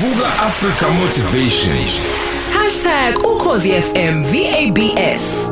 Vuka Africa Motivation. #ukhozifm VABS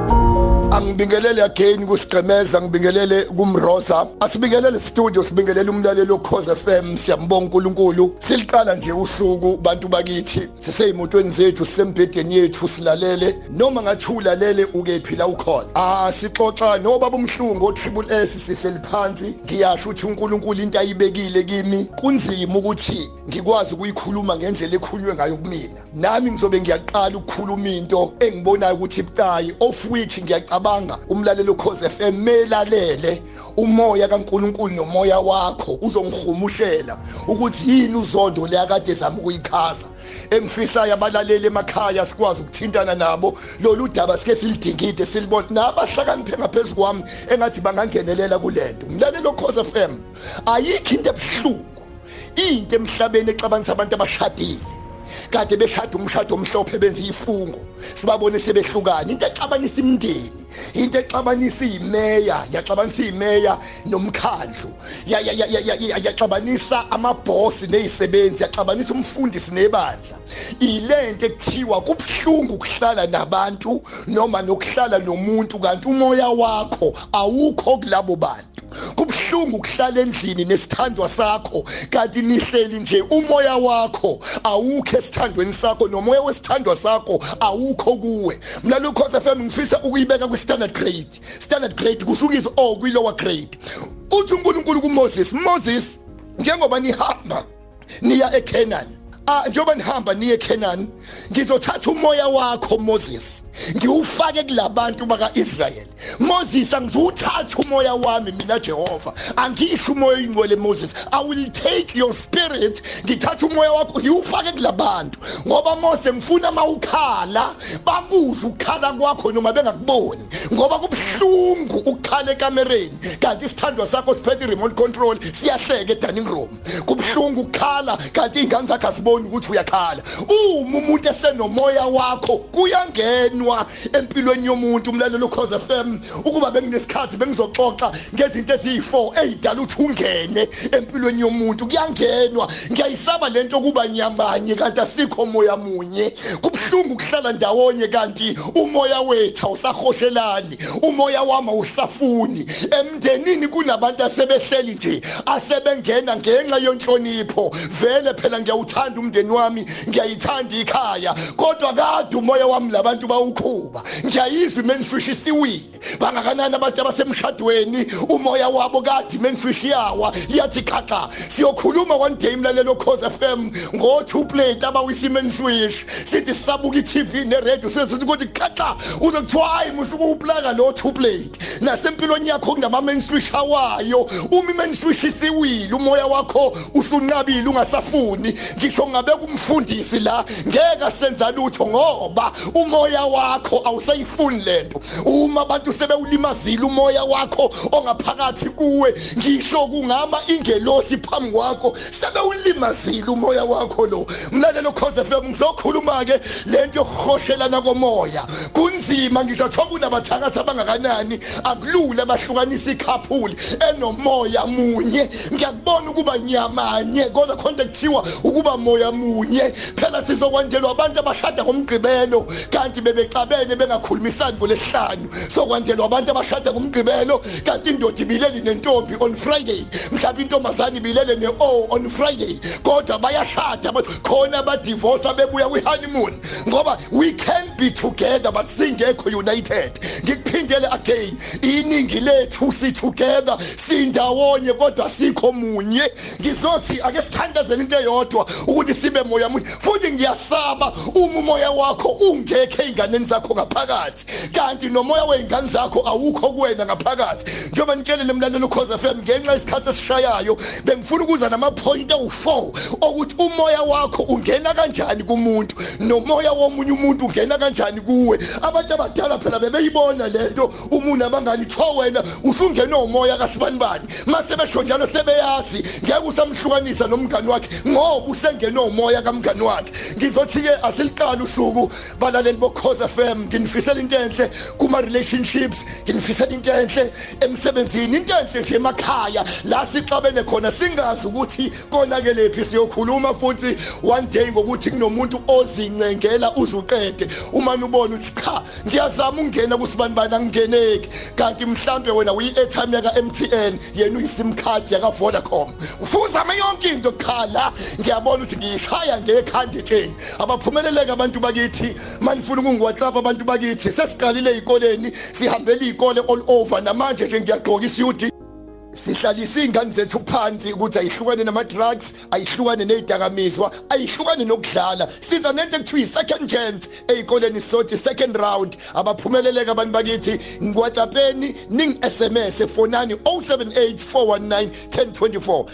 angibingelele again kusigqemeza ngibingelele kumrosa. Asibingelele studio sibingelele umlalelo okhoze FM siyambonga uNkulunkulu. Siliqala nje usuku bantu bakithi. Siseyimotweni zethu sisembhedeni yethu silalele. Noma ngathi ulalele ukephi la ukhona? Ah sixoxa nobaba umhlungu otriple S sihleli phansi. Ngiyasho ukuthi uNkulunkulu into ayibekile kimi. Kunzima ukuthi ngikwazi ukuyikhuluma ngendlela ekhulunywe ngayo kumina. Nami ngizobe ngiyaqala ukukhuluma into engibonayo ukuthi ibucayi of which ngiyacabanga ngiyacabanga umlalelo cause FM melalele umoya kaNkuluNkulu nomoya wakho uzongihumushela ukuthi yini uzondo leyakade zama ukuyichaza engifihlayo abalaleli emakhaya sikwazi ukuthintana nabo lolu daba sike silidingide silibona nabahlakaniphe ngaphezulu kwami engathi bangangenelela kulento. Umlalelo cause FM ayikho into ebuhlungu into emhlabeni exabanisa abantu abashadile. Kade beshada umshado omhlophe benza ifungo sibabone sebehlukana into exabanisa imndeni into exabanisa imeya yaxabanisa imeya nomkhandlu. Yaxabanisa amaboss nezisebenzi yaxabanisa umfundisi nebandla. Ilento ekuthiwa kubhlungu ukuhlala nabantu noma nokuhlala nomuntu kanti umoya wakho awukho kulabo bantu. Kubhlungu ukuhlala endlini nesithandwa sakho kanti nihleli nje umoya wakho. Awukho esithandweni sakho nomoya wesithandwa sakho awukho kuwe. Mina lokho FM ngifisa ukuyibeka kwi standard grade. Standard grade kusukiza oh kwi lower grade. Uthi uNkulunkulu kuMoses Moses njengoba nihamba niya eCanaan ah njengoba nihamba niye eCanaan ngizothatha umoya wakho Moses ngiwufake kulabantu bakaIsrael Moses angizuthatha umoya wami mina Jehova. Angisho umoya ingcwele Moses. I will take your spirit. Ngithatha umoya wakho ngiwufake kulabantu. Ngoba Mose ngifuna mawukhala bakuzwe ukukhala kwakho noma bengakuboni. Ngoba kubhlungu ukukhala ekamereni. Kanti isithandwa sakho siphethe remote control siyahleka edining room. Kubhlungu ukukhala kanti ingane zakhe asiboni ukuthi uyakhala. Uma umuntu esenomoya wakho kuyangenwa empilweni yomuntu umlalelo cause FM ukuba benginesikhathi bengizoxoxa ngezinto eziyi4 ezidala ukuthi ungene empilweni yomuntu. Kuyangenwa. Ngiyayisaba lento kuba nyamanye kanti asikho moya munye. Kubhlungu ukuhlala ndawonye kanti umoya wethu awusahoshelani umoya wami awusafuni. Emndenini kunabantu asebehleli nje asebengena ngenxa yonhlonipho. Vele phela ngiyawuthanda umndeni wami ngiyayithanda ikhaya. Kodwa kade umoya wami labantu bawukhuba. Ngiyayizwa imenswish isiwile. Bangakanani abantu abasemshadweni? Umoya wabo kade imenswish yawa yathi khaxa siyokhuluma one day imlalelo cause FM ngo two plate abawisa imenswish sithi sisabuka iTV neRadio sithi ukuthi khaxa uzokuthiwa hayi musuku uplaka lo two plate. Nasempilweni yakho kunama menswish awayo uma imenswish isiwile umoya wakho usunqabile ungasafuni. Ngisho ngabe kumfundisi la ngeke senza lutho ngoba umoya wakho awusayifuni lento. Uma abantu sebewulimazile umoya wakho ongaphakathi kuwe. Ngisho kungama ingelosi phambi kwakho. Sebewulimazile umoya wakho lo. Mlalelo cause FM ngizokhuluma ke lento yokuhoshelana komoya. Kunzima ngisho thoba kunabathakathi abangakanani. Akulula bahlukanisa ikhaphuli enomoya munye. Ngiyakubona ukuba nyamanye kodwa khonto kuthiwa ukuba moya munye. Phela sizokwandelwa abantu abashada ngomgqibelo kanti bebexabene bengakhulumisani ngolesihlanu sokwandelwa abantu abashada ngomgqibelo kanti indoda ibileli nentombi on friday. Mhlawumbe intombazane ibilele ne-o on friday. Kodwa bayashada khona abadivorce bebuya kwi-honeymoon. Ngoba we can be together but singekho united. Ngikuphindele again iningi lethu si-together sindawonye kodwa sikho munye. Ngizothi ake sithandazele into eyodwa ukuthi sibe moya munye. Futhi ngiyasaba uma umoya wakho ungekho ey'nganeni zakho ngaphakathi. Kanti nomoya wey'ngane zakho awukho kuwena ngaphakathi. Njengoba nitshelele emlalelo cause FM ngenxa yesikhathi esishayayo bengifuna ukuza namaphoyinti awu-4 okuthi umoya wakho ungena kanjani kumuntu nomoya womunye umuntu ungena kanjani kuwe. Abantu abadala phela bebeyibona lento uma unabangani kuthiwa wena usungene umoya kasibanibani mase besho njalo sebeyazi ngeke usamhlukanisa nomngani wakhe ngoba usengene unomoya kamngani wakhe. Ngizothi ke asiliqala usuku balaleli bokhoza FM nginifisela into enhle kuma relationships nginifisela into enhle emsebenzini into enhle nje emakhaya. La sixabene khona singazi ukuthi konakelephi siyokhuluma futhi one day ngokuthi kunomuntu ozincengela uzuqede. Uma ubona ukuthi cha ngiyazama ungena kusibani bani angingeneki. Kanti mhlambe wena uyi airtime yaka MTN yena uyisim card yaka Vodacom. Ufuzama yonke into cha la. Ngiyabona ukuthi ngiyishaya ngekhandi tsheni abaphumeleleke abantu bakithi manifuna ukungi WhatsApp abantu bakithi? Sesiqalile ezikoleni sihambele izikole all over namanje nje ngiyagqoka isiyudi sihlalisa ingane zethu phansi ukuthi ayihlukane nama drugs ayihlukane nezidakamizwa ayihlukane nokudlala. Siza nento ekuthiwa second chance ezikoleni sothi second round. Abaphumeleleka abantu bakithi ngwatsapheni ning SMS fonani 0784191024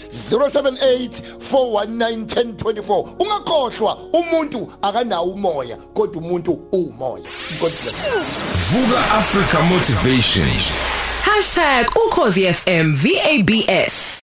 0784191024 ungakhohlwa umuntu akanawo umoya kodwa umuntu umoya God bless Vuka Africa Motivation. #ukhozi FM VABS